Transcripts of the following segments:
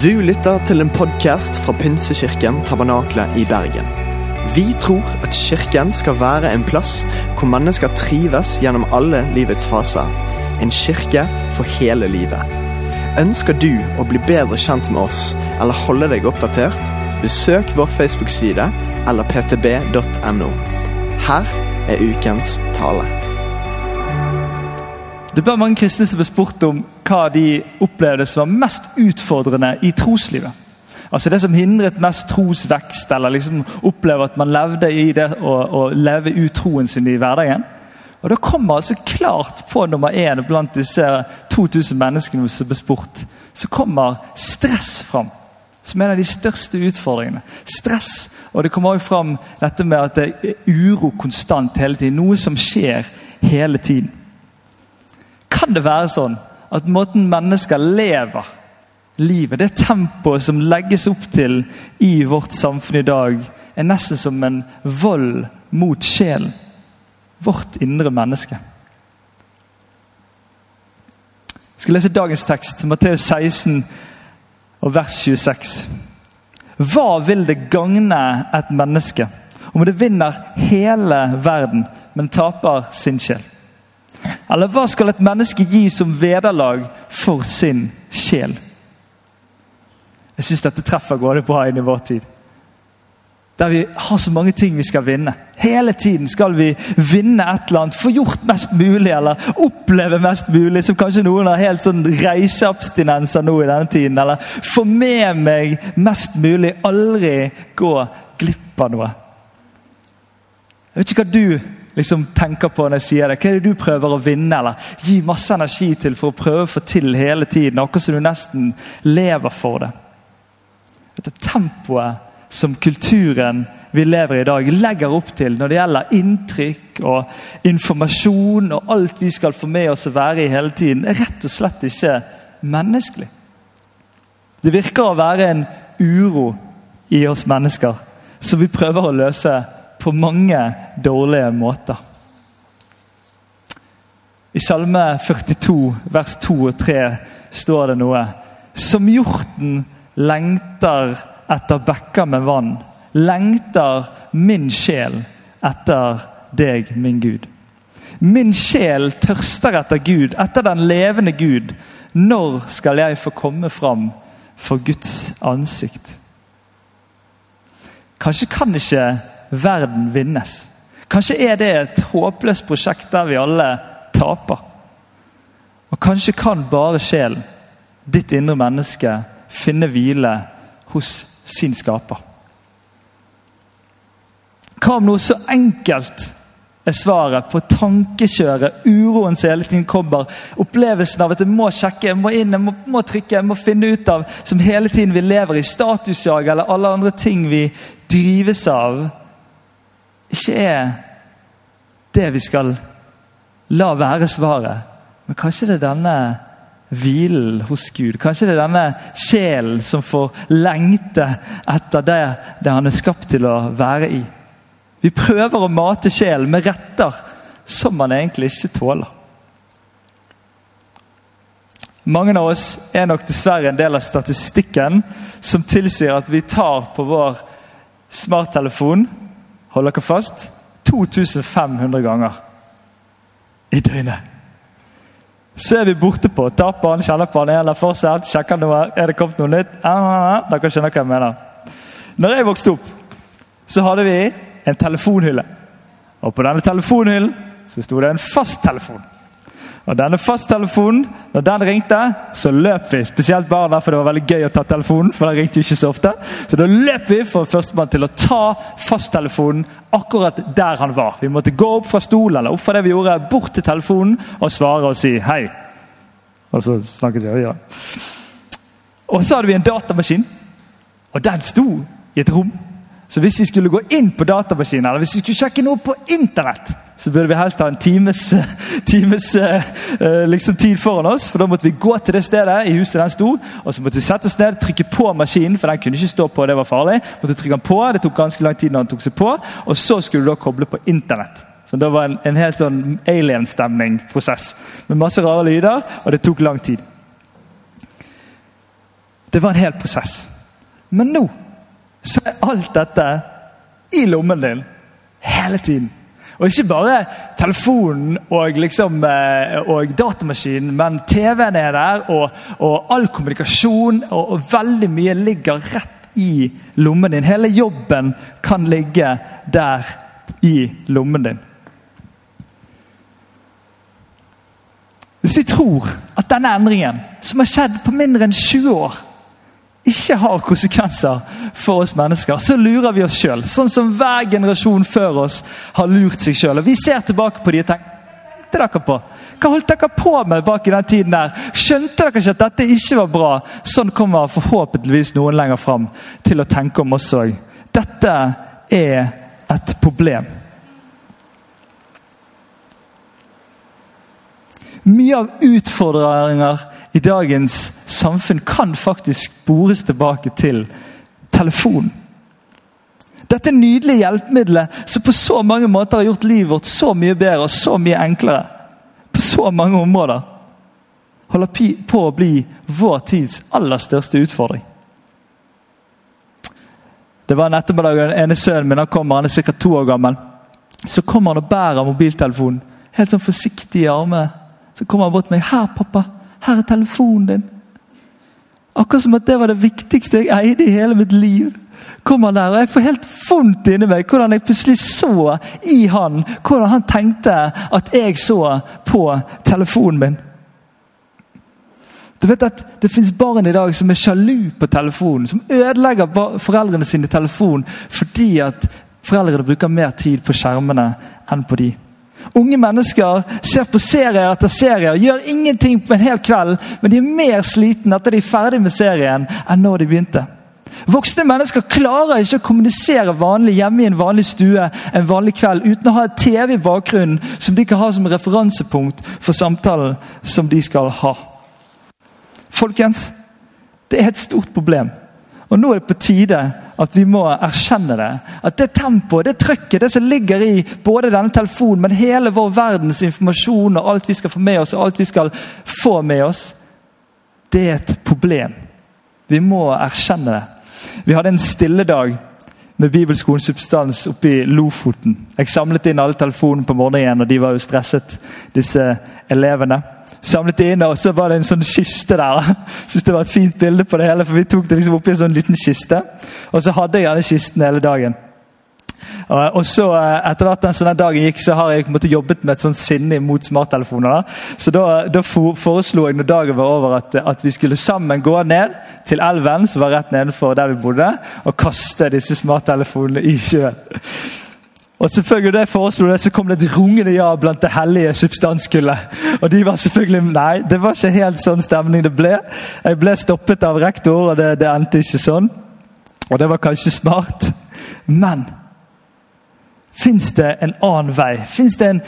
Du lytter til en podkast fra Pinsekirken Tabernakle i Bergen. Vi tror at kirken skal være en plass hvor mennesker trives gjennom alle livets faser. En kirke for hele livet. Ønsker du å bli bedre kjent med oss eller holde deg oppdatert? Besøk vår Facebook-side eller ptb.no. Her er ukens tale. Det er bare mange kristne som ble spurt om hva de opplevde som var mest utfordrende i troslivet. Altså Det som hindret mest trosvekst, eller liksom oppleve at man levde i det å, leve ut troen sin i hverdagen. Og Da kommer altså klart på nummer én blant disse 2000 menneskene som ble spurt, så kommer stress fram. Som en av de største utfordringene. Stress. Og det kommer også fram dette med at det er uro konstant hele tiden. Noe som skjer hele tiden. Kan det være sånn at måten mennesker lever livet, det tempoet som legges opp til i vårt samfunn i dag, er nesten som en vold mot sjelen? Vårt indre menneske. Jeg skal lese dagens tekst, Matteus 16, og vers 26. Hva vil det gagne et menneske om det vinner hele verden, men taper sin sjel? Eller hva skal et menneske gi som vederlag for sin sjel? Jeg syns dette treffer gående bra inn i vår tid. Der vi har så mange ting vi skal vinne. Hele tiden skal vi vinne et eller annet, få gjort mest mulig eller oppleve mest mulig. Som kanskje noen har helt sånn reiseabstinenser nå i denne tiden. Eller få med meg mest mulig. Aldri gå glipp av noe. Jeg vet ikke hva du liksom tenker på når jeg sier det? Hva er det du prøver å vinne eller gi masse energi til for å prøve å få til hele tiden? Akkurat som du nesten lever for det. Dette tempoet som kulturen vi lever i i dag, legger opp til når det gjelder inntrykk og informasjon og alt vi skal få med oss å være i hele tiden, er rett og slett ikke menneskelig. Det virker å være en uro i oss mennesker som vi prøver å løse på mange dårlige måter. I Salme 42, vers 2 og 3 står det noe. Som hjorten lengter etter bekker med vann, lengter min sjel etter deg, min Gud. Min sjel tørster etter Gud, etter den levende Gud. Når skal jeg få komme fram for Guds ansikt? Kanskje kan ikke verden vinnes. Kanskje er det et håpløst prosjekt der vi alle taper. Og kanskje kan bare sjelen, ditt indre menneske, finne hvile hos sin skaper. Hva om noe så enkelt er svaret på tankekjøret, uroen som hele tiden kommer, opplevelsen av at jeg må sjekke, jeg må inn, jeg må, må trykke, jeg må finne ut av, som hele tiden vi lever i, statusjag eller alle andre ting vi drives av ikke er det vi skal la være svaret. Men kanskje det er denne hvilen hos Gud. Kanskje det er denne sjelen som får lengte etter det, det han er skapt til å være i. Vi prøver å mate sjelen med retter som man egentlig ikke tåler. Mange av oss er nok dessverre en del av statistikken som tilsier at vi tar på vår smarttelefon hold dere fast 2500 ganger i døgnet. Så er vi borte på. Den, kjenner på den, eller fortsatt, sjekker noe. Er det kommet noe nytt? Ah, dere skjønner hva jeg mener. Når jeg vokste opp, så hadde vi en telefonhylle. Og på denne telefonhyllen så sto det en fasttelefon. Og denne fasttelefonen, når den ringte, så løp vi. Spesielt barna, for det var veldig gøy å ta telefonen. for den ringte jo ikke Så ofte. Så da løp vi for førstemann til å ta fasttelefonen akkurat der han var. Vi måtte gå opp fra stolen eller opp fra det vi gjorde, bort til telefonen og svare og si hei. Og så snakket vi ja. Og så hadde vi en datamaskin, og den sto i et rom. Så hvis vi skulle gå inn på datamaskinen, eller hvis vi skulle sjekke noe på internett, så burde vi helst ha en times, times uh, liksom tid foran oss. For da måtte vi gå til det stedet i huset den sto, og så måtte vi sette oss ned, trykke på maskinen, for den kunne ikke stå på, det var farlig. Måtte trykke den på, Det tok ganske lang tid når den tok seg på, og så skulle du da koble på internett. Så Det var en, en helt sånn alien-stemning-prosess med masse rare lyder, og det tok lang tid. Det var en hel prosess. Men nå så er alt dette i lommen din hele tiden. Og ikke bare telefonen og, liksom, eh, og datamaskinen, men TV-en er der, og, og all kommunikasjon og, og, veldig mye ligger rett i lommen din. Hele jobben kan ligge der i lommen din. Hvis vi tror at denne endringen, som har skjedd på mindre enn 20 år, ikke har konsekvenser for oss mennesker, så lurer vi oss sjøl. Sånn som hver generasjon før oss har lurt seg sjøl. Vi ser tilbake på de og tenker Hva dere på? Hva holdt dere på med bak i den tiden der? Skjønte dere ikke at dette ikke var bra? Sånn kommer forhåpentligvis noen lenger fram til å tenke om oss òg. Dette er et problem. Mye av utfordringer i dagens samfunn kan faktisk spores tilbake til telefonen. Dette nydelige hjelpemiddelet som på så mange måter har gjort livet vårt så mye bedre og så mye enklere. På så mange områder. Holder på å bli vår tids aller største utfordring. Det var en ettermiddag den ene sønnen min han kommer, han er ca. to år gammel. Så kommer han og bærer mobiltelefonen helt sånn forsiktig i armene. Så kommer han bort til meg. 'Her, pappa. Her er telefonen din.' Akkurat som at det var det viktigste jeg eide i hele mitt liv. Kommer der, og Jeg får helt vondt inni meg hvordan jeg plutselig så i han hvordan han tenkte at jeg så på telefonen min. Du vet at Det finnes barn i dag som er sjalu på telefonen, som ødelegger foreldrene sine telefon fordi at foreldrene bruker mer tid på skjermene enn på de. Unge mennesker ser på serier etter serier, gjør ingenting på en hel kveld, men de er mer slitne etter de er ferdig med serien, enn når de begynte. Voksne mennesker klarer ikke å kommunisere vanlig hjemme i en vanlig stue en vanlig kveld uten å ha et TV i bakgrunnen som de kan ha som referansepunkt for samtalen som de skal ha. Folkens, det er et stort problem. Og Nå er det på tide at vi må erkjenne det. At det tempoet, det trøkket, det som ligger i både denne telefonen, men hele vår verdens informasjon og alt vi skal få med oss, og alt vi skal få med oss, det er et problem. Vi må erkjenne det. Vi hadde en stille dag med Bibelskolens substans oppe i Lofoten. Jeg samlet inn alle telefonene på morgenen, og de var jo stresset, disse elevene samlet det inn, og så var det en sånn kiste der. Synes det var et fint bilde på det hele, for Vi tok det liksom oppi en sånn liten kiste. Og så hadde jeg denne kisten hele dagen. Og så eh, Etter hvert den sånne dagen gikk, så har jeg måtte, jobbet med et sånt sinne mot smarttelefoner. Da. Så da, da foreslo jeg når dagen var over, at, at, vi skulle sammen gå ned til elven som var rett nedenfor der vi bodde, og kaste disse smarttelefonene i sjøen. Og selvfølgelig det foreslo det, så kom det et rungende ja blant det hellige substanskullet. Og de var selvfølgelig Nei, det var ikke helt sånn stemning det ble. Jeg ble stoppet av rektor, og det, det endte ikke sånn. Og det var kanskje smart. Men fins det en annen vei? Fins det en,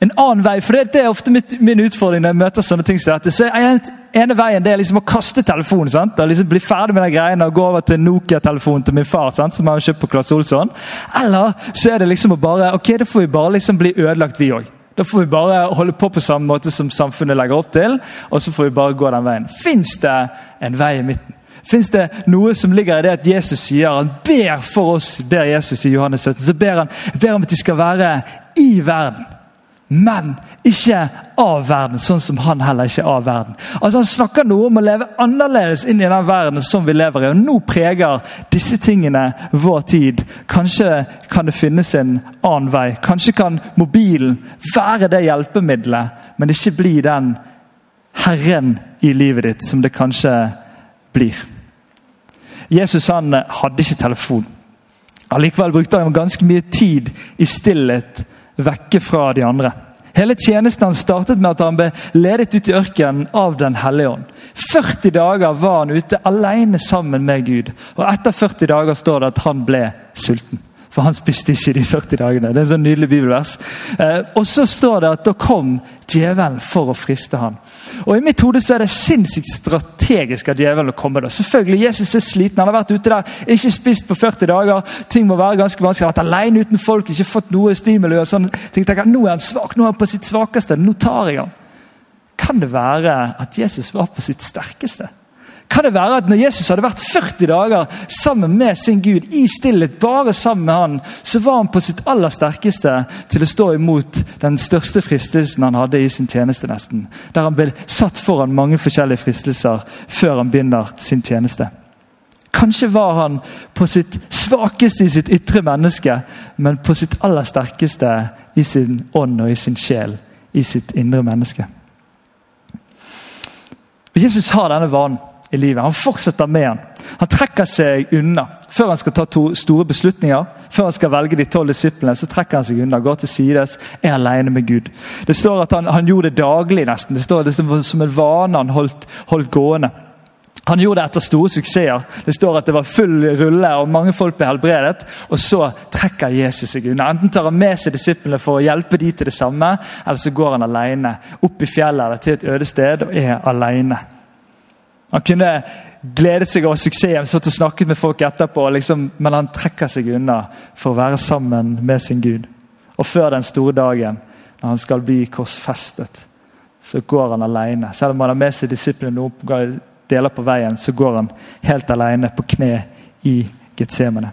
en, annen vei? For det, er ofte mitt, min utfordring når jeg møter sånne ting som dette. Så en, ene veien det er liksom å kaste telefonen. sant? Og liksom Bli ferdig med de greiene og gå over til Nokia-telefonen til min far. sant? som har kjøpt på Claes Olsson. Eller så er det liksom å bare ok, da får vi bare liksom bli ødelagt, vi òg. Da får vi bare holde på på samme måte som samfunnet legger opp til, og så får vi bare gå den veien. Fins det en vei i midten? Fins det noe som ligger i det at Jesus sier han ber for oss, ber Jesus i Johannes 17, så ber han ber om at de skal være i verden men ikke av verden, sånn som han heller ikke er av verden. Altså Han snakker noe om å leve annerledes inn i den verden som vi lever i. og Nå preger disse tingene vår tid. Kanskje kan det finnes en annen vei. Kanskje kan mobilen være det hjelpemiddelet, men ikke bli den herren i livet ditt som det kanskje blir. Jesus han hadde ikke telefon. Allikevel brukte han ganske mye tid i stillhet vekke fra de andre. Hele tjenesten han startet med at han ble ledet ut i ørkenen av Den hellige ånd. 40 dager var han ute alene sammen med Gud. Og etter 40 dager står det at han ble sulten. For han spiste ikke de 40 dagene. Det er en sånn nydelig bibelvers. Eh, og så står det at da kom djevelen for å friste ham. Og I mitt hode så er det sinnssykt strategisk av djevelen å komme. da. Selvfølgelig, Jesus er sliten, han har vært ute der, ikke spist på 40 dager. Ting må være ganske vanskelig. Har vært alene uten folk, ikke fått noe stimuli. og sånn. Tenk, Nå er han svak, nå er han på sitt svakeste. Nå tar jeg ham. Kan det være at Jesus var på sitt sterkeste? Kan det være at når Jesus hadde vært 40 dager sammen med sin Gud, i stillhet, bare sammen med han, så var han på sitt aller sterkeste til å stå imot den største fristelsen han hadde i sin tjeneste, nesten. Der han ble satt foran mange forskjellige fristelser før han begynner sin tjeneste. Kanskje var han på sitt svakeste i sitt ytre menneske, men på sitt aller sterkeste i sin ånd og i sin sjel, i sitt indre menneske. Jesus har denne vanen i livet. Han fortsetter med han. Han trekker seg unna. Før han skal ta to store beslutninger, før han skal velge de tolv disiplene, så trekker han seg unna, går til sides, er alene med Gud. Det står at han, han gjorde det daglig, nesten. Det står det som en vane han holdt, holdt gående. Han gjorde det etter store suksesser. Det står at det var full rulle og mange folk ble helbredet. Og så trekker Jesus seg unna. Enten tar han med seg disiplene for å hjelpe de til det samme, eller så går han alene opp i fjellet eller til et øde sted og er alene. Han kunne gledet seg over suksessen, stått og snakket med folk etterpå, liksom, men han trekker seg unna for å være sammen med sin Gud. Og før den store dagen, når han skal bli korsfestet, så går han alene. Selv om han har med seg disiplene og deler på veien, så går han helt alene på kne i Getsemane.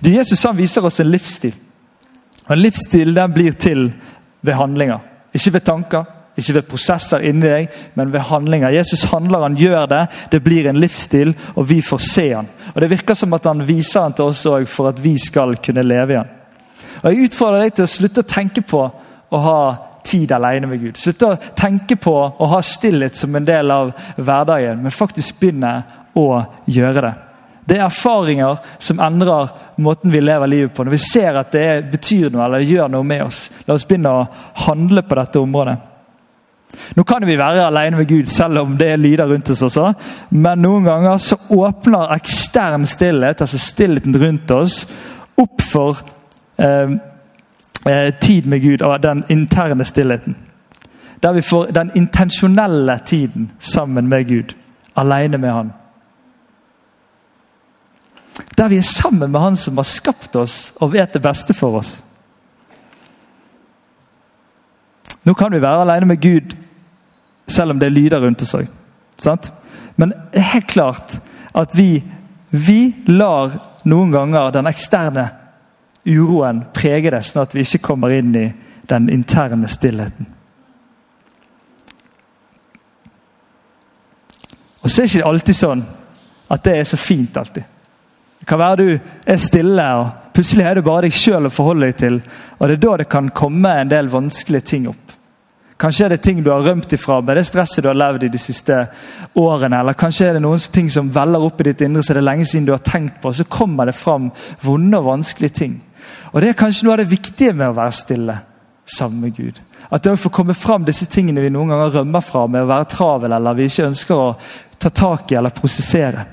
Jesus han viser oss en livsstil. Og En livsstil den blir til ved handlinger. Ikke ved tanker, ikke ved prosesser inni deg, men ved handlinger. Jesus handler, han gjør det. Det blir en livsstil, og vi får se han. Og Det virker som at han viser han til oss òg for at vi skal kunne leve i han. Og Jeg utfordrer deg til å slutte å tenke på å ha tid alene med Gud. Slutte å tenke på å ha stillhet som en del av hverdagen, men faktisk begynne å gjøre det. Det er erfaringer som endrer måten vi lever livet på. Når vi ser at det betyr noe eller gjør noe med oss, la oss begynne å handle på dette området. Nå kan vi være alene med Gud selv om det er lyder rundt oss også, men noen ganger så åpner ekstern stillhet, altså stillheten rundt oss, opp for eh, Eh, tid med Gud og den interne stillheten. Der vi får den intensjonelle tiden sammen med Gud, alene med Han. Der vi er sammen med Han som har skapt oss og vet det beste for oss. Nå kan vi være alene med Gud selv om det er lyder rundt oss òg. Men det er helt klart at vi, vi lar noen ganger den eksterne uroen prege det, sånn at vi ikke kommer inn i den interne stillheten. Og så er det ikke alltid sånn at det er så fint alltid. Det kan være du er stille, og plutselig er det bare deg sjøl å forholde deg til. Og det er da det kan komme en del vanskelige ting opp. Kanskje er det ting du har rømt ifra med det stresset du har levd i de siste årene. Eller kanskje er det noen ting som veller opp i ditt indre så det er lenge siden du har tenkt på. Så kommer det fram vonde og vanskelige ting. Og Det er kanskje noe av det viktige med å være stille sammen med Gud. At det får komme fram disse tingene vi noen ganger rømmer fra med å være travel, eller vi ikke ønsker å ta tak i eller prosessere.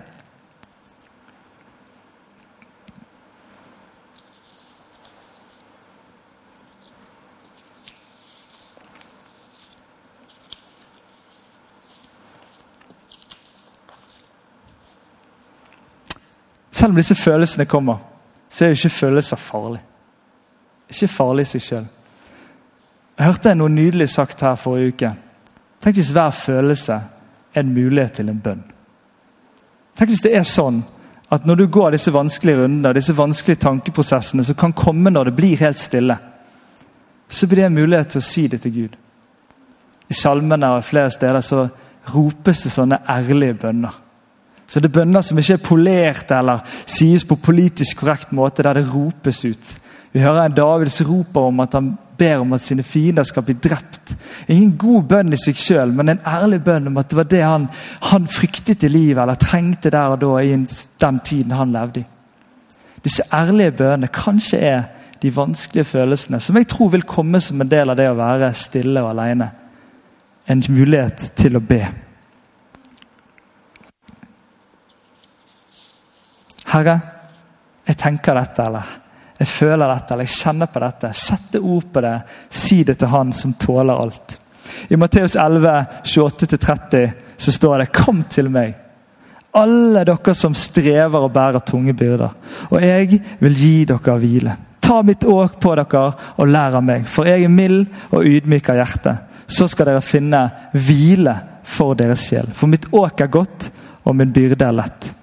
Selv om disse følelsene kommer så er jo ikke følelser farlig. Ikke farlig i seg sjøl. Jeg hørte noe nydelig sagt her forrige uke. Tenk hvis hver følelse er en mulighet til en bønn. Tenk hvis det er sånn at når du går disse vanskelige rundene, disse vanskelige tankeprosessene som kan komme når det blir helt stille, så blir det en mulighet til å si det til Gud. I salmene og flere steder så ropes det sånne ærlige bønner. Så det er bønner som ikke er polerte eller sies på politisk korrekt måte, der det ropes ut. Vi hører en Davids roper om at han ber om at sine fiender skal bli drept. Ingen god bønn i seg sjøl, men en ærlig bønn om at det var det han, han fryktet i livet, eller trengte der og da i den tiden han levde i. Disse ærlige bønnene kanskje er de vanskelige følelsene, som jeg tror vil komme som en del av det å være stille og alene. En mulighet til å be. Herre, jeg tenker dette, eller jeg føler dette, eller jeg kjenner på dette. Sette ord på det. Si det til Han som tåler alt. I Matteus 11, 28-30 så står det 'Kom til meg, alle dere som strever og bærer tunge byrder, og jeg vil gi dere hvile.' Ta mitt åk på dere og lær av meg, for jeg er mild og ydmyk av hjerte. Så skal dere finne hvile for deres sjel. For mitt åk er godt, og min byrde er lett.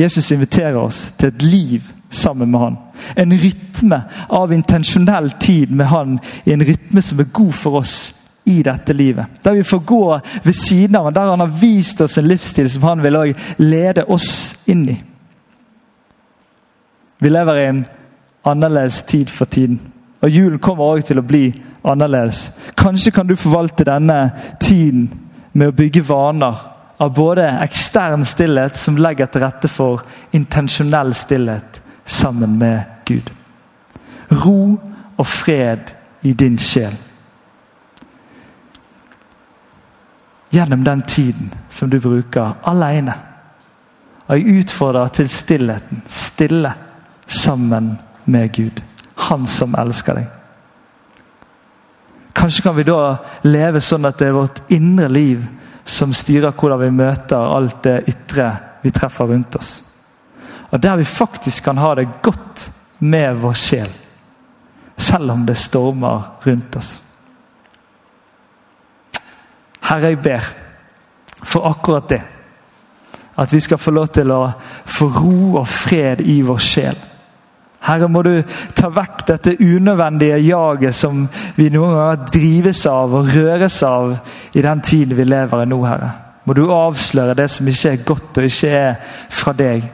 Jesus inviterer oss til et liv sammen med han. En rytme av intensjonell tid med han i en rytme som er god for oss i dette livet. Der vi får gå ved siden av ham, der han har vist oss en livsstil som han vil lede oss inn i. Vi lever i en annerledes tid for tiden. Og julen kommer også til å bli annerledes. Kanskje kan du forvalte denne tiden med å bygge vaner av både ekstern stillhet, som legger til rette for intensjonell stillhet sammen med Gud. Ro og fred i din sjel. Gjennom den tiden som du bruker alene. Og jeg utfordrer til stillheten. Stille sammen med Gud. Han som elsker deg. Kanskje kan vi da leve sånn at det er vårt indre liv som styrer hvordan vi møter alt det ytre vi treffer rundt oss. Og der vi faktisk kan ha det godt med vår sjel, selv om det stormer rundt oss. Herre, jeg ber for akkurat det. At vi skal få lov til å få ro og fred i vår sjel. Herre, må du ta vekk dette unødvendige jaget som vi noen ganger drives av og røres av i den tiden vi lever i nå, Herre. Må du avsløre det som ikke er godt og ikke er fra deg.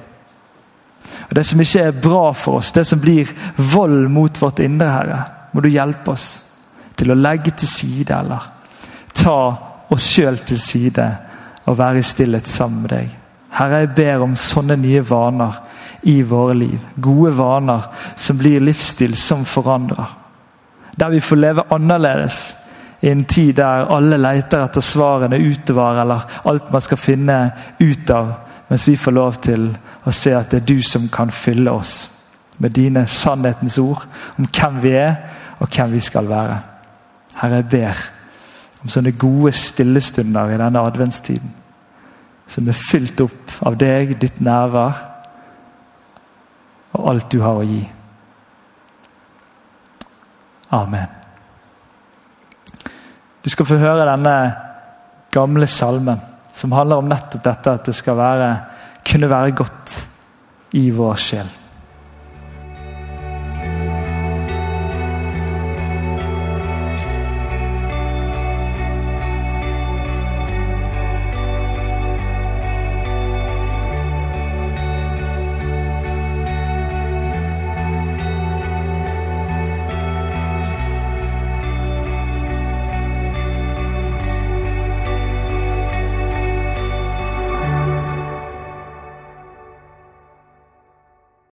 Og Det som ikke er bra for oss, det som blir vold mot vårt indre, Herre. Må du hjelpe oss til å legge til side, eller ta oss sjøl til side og være i stillhet sammen med deg. Herre, jeg ber om sånne nye vaner i våre liv. Gode vaner som blir livsstil som forandrer. Der vi får leve annerledes i en tid der alle leter etter svarene utover, eller alt man skal finne ut av, mens vi får lov til å se at det er du som kan fylle oss med dine sannhetens ord om hvem vi er, og hvem vi skal være. Herre, jeg ber om sånne gode stillestunder i denne adventstiden. Som er fylt opp av deg, ditt nærvær og alt du har å gi. Amen. Du skal få høre denne gamle salmen som handler om nettopp dette at det skal være, kunne være godt i vår sjel.